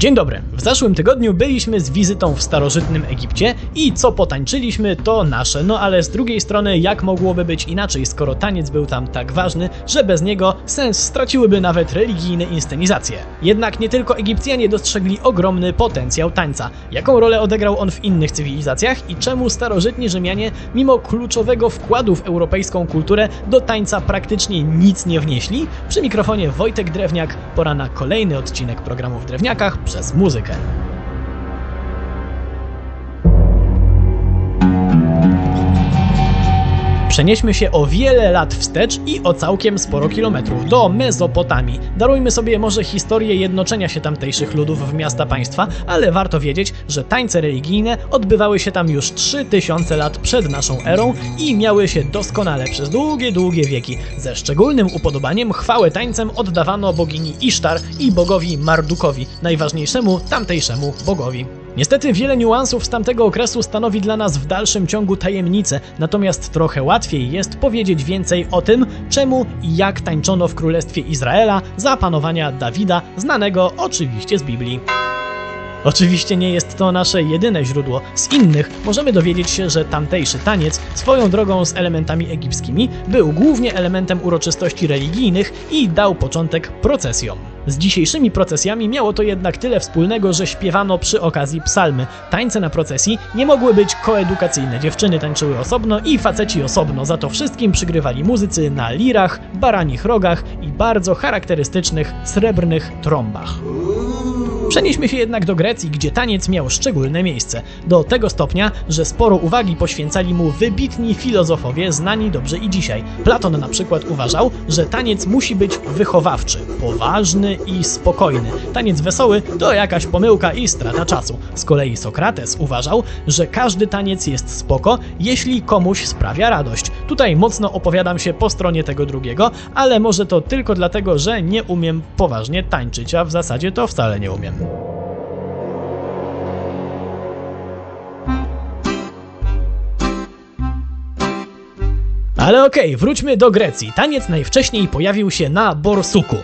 Dzień dobry. W zeszłym tygodniu byliśmy z wizytą w starożytnym Egipcie i co potańczyliśmy to nasze, no ale z drugiej strony jak mogłoby być inaczej, skoro taniec był tam tak ważny, że bez niego sens straciłyby nawet religijne inscenizacje. Jednak nie tylko Egipcjanie dostrzegli ogromny potencjał tańca. Jaką rolę odegrał on w innych cywilizacjach i czemu starożytni Rzymianie, mimo kluczowego wkładu w europejską kulturę, do tańca praktycznie nic nie wnieśli? Przy mikrofonie Wojtek Drewniak, pora na kolejny odcinek programu w Drewniakach przez muzykę. Przenieśmy się o wiele lat wstecz i o całkiem sporo kilometrów do Mezopotamii. Darujmy sobie może historię jednoczenia się tamtejszych ludów w miasta państwa, ale warto wiedzieć, że tańce religijne odbywały się tam już 3000 lat przed naszą erą i miały się doskonale przez długie, długie wieki. Ze szczególnym upodobaniem chwałę tańcem oddawano bogini Isztar i bogowi Mardukowi, najważniejszemu tamtejszemu bogowi. Niestety wiele niuansów z tamtego okresu stanowi dla nas w dalszym ciągu tajemnicę, natomiast trochę łatwiej jest powiedzieć więcej o tym, czemu i jak tańczono w Królestwie Izraela za panowania Dawida, znanego oczywiście z Biblii. Oczywiście nie jest to nasze jedyne źródło. Z innych możemy dowiedzieć się, że tamtejszy taniec, swoją drogą z elementami egipskimi, był głównie elementem uroczystości religijnych i dał początek procesjom. Z dzisiejszymi procesjami miało to jednak tyle wspólnego, że śpiewano przy okazji psalmy. Tańce na procesji nie mogły być koedukacyjne. Dziewczyny tańczyły osobno i faceci osobno. Za to wszystkim przygrywali muzycy na lirach, baranich rogach i bardzo charakterystycznych srebrnych trąbach. Przenieśmy się jednak do Grecji, gdzie taniec miał szczególne miejsce. Do tego stopnia, że sporo uwagi poświęcali mu wybitni filozofowie znani dobrze i dzisiaj. Platon na przykład uważał, że taniec musi być wychowawczy, poważny i spokojny. Taniec wesoły to jakaś pomyłka i strata czasu. Z kolei Sokrates uważał, że każdy taniec jest spoko, jeśli komuś sprawia radość. Tutaj mocno opowiadam się po stronie tego drugiego, ale może to tylko dlatego, że nie umiem poważnie tańczyć, a w zasadzie to wcale nie umiem. Ale okej, wróćmy do Grecji. Taniec najwcześniej pojawił się na Borsuku.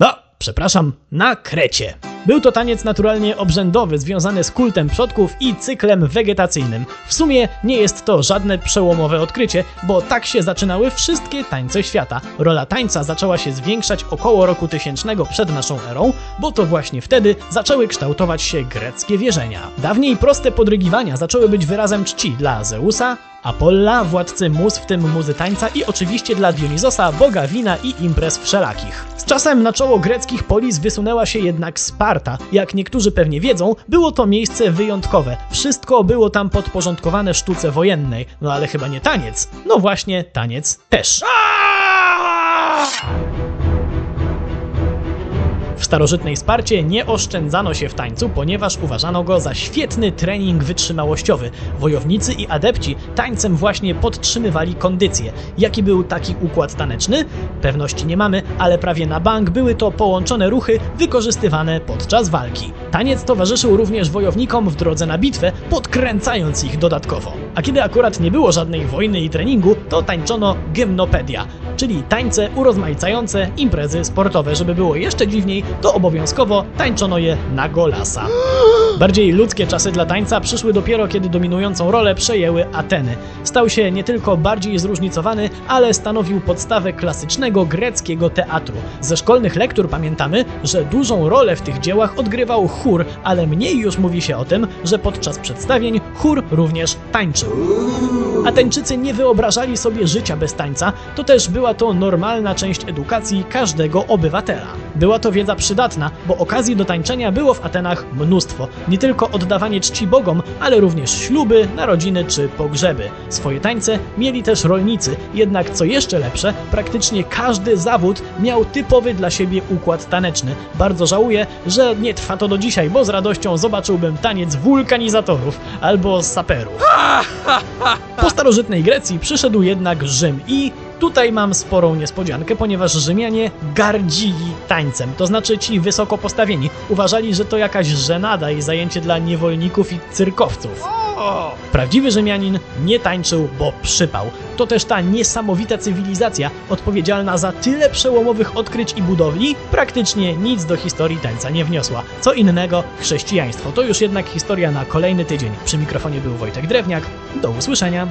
No, przepraszam, na Krecie. Był to taniec naturalnie obrzędowy, związany z kultem przodków i cyklem wegetacyjnym. W sumie nie jest to żadne przełomowe odkrycie, bo tak się zaczynały wszystkie tańce świata. Rola tańca zaczęła się zwiększać około roku tysięcznego przed naszą erą, bo to właśnie wtedy zaczęły kształtować się greckie wierzenia. Dawniej proste podrygiwania zaczęły być wyrazem czci dla Zeusa, Apolla, władcy mus, w tym muzy tańca i oczywiście dla Dionizosa, boga wina i imprez wszelakich. Z czasem na czoło greckich polis wysunęła się jednak Sparta. Jak niektórzy pewnie wiedzą, było to miejsce wyjątkowe. Wszystko było tam podporządkowane sztuce wojennej. No ale chyba nie taniec. No właśnie, taniec też. W starożytnej Sparcie nie oszczędzano się w tańcu, ponieważ uważano go za świetny trening wytrzymałościowy. Wojownicy i adepci tańcem właśnie podtrzymywali kondycję. Jaki był taki układ taneczny? Pewności nie mamy, ale prawie na bank były to połączone ruchy wykorzystywane podczas walki. Taniec towarzyszył również wojownikom w drodze na bitwę, podkręcając ich dodatkowo. A kiedy akurat nie było żadnej wojny i treningu, to tańczono gymnopedia, czyli tańce urozmaicające imprezy sportowe. Żeby było jeszcze dziwniej, to obowiązkowo tańczono je na golasa. Bardziej ludzkie czasy dla tańca przyszły dopiero, kiedy dominującą rolę przejęły Ateny. Stał się nie tylko bardziej zróżnicowany, ale stanowił podstawę klasycznego greckiego teatru. Ze szkolnych lektur pamiętamy, że dużą rolę w tych dziełach odgrywał chór, ale mniej już mówi się o tym, że podczas przedstawień chór również tańczył. Ateńczycy nie wyobrażali sobie życia bez tańca, to też była to normalna część edukacji każdego obywatela. Była to wiedza przydatna, bo okazji do tańczenia było w Atenach mnóstwo. Nie tylko oddawanie czci bogom, ale również śluby, narodziny czy pogrzeby. Swoje tańce mieli też rolnicy, jednak co jeszcze lepsze, praktycznie każdy zawód miał typowy dla siebie układ taneczny. Bardzo żałuję, że nie trwa to do dzisiaj, bo z radością zobaczyłbym taniec wulkanizatorów albo saperów. Po starożytnej Grecji przyszedł jednak Rzym i Tutaj mam sporą niespodziankę, ponieważ Rzymianie gardzili tańcem, to znaczy ci wysoko postawieni. Uważali, że to jakaś żenada i zajęcie dla niewolników i cyrkowców. Prawdziwy Rzymianin nie tańczył, bo przypał. To też ta niesamowita cywilizacja, odpowiedzialna za tyle przełomowych odkryć i budowli, praktycznie nic do historii tańca nie wniosła. Co innego chrześcijaństwo. To już jednak historia na kolejny tydzień. Przy mikrofonie był Wojtek Drewniak. Do usłyszenia.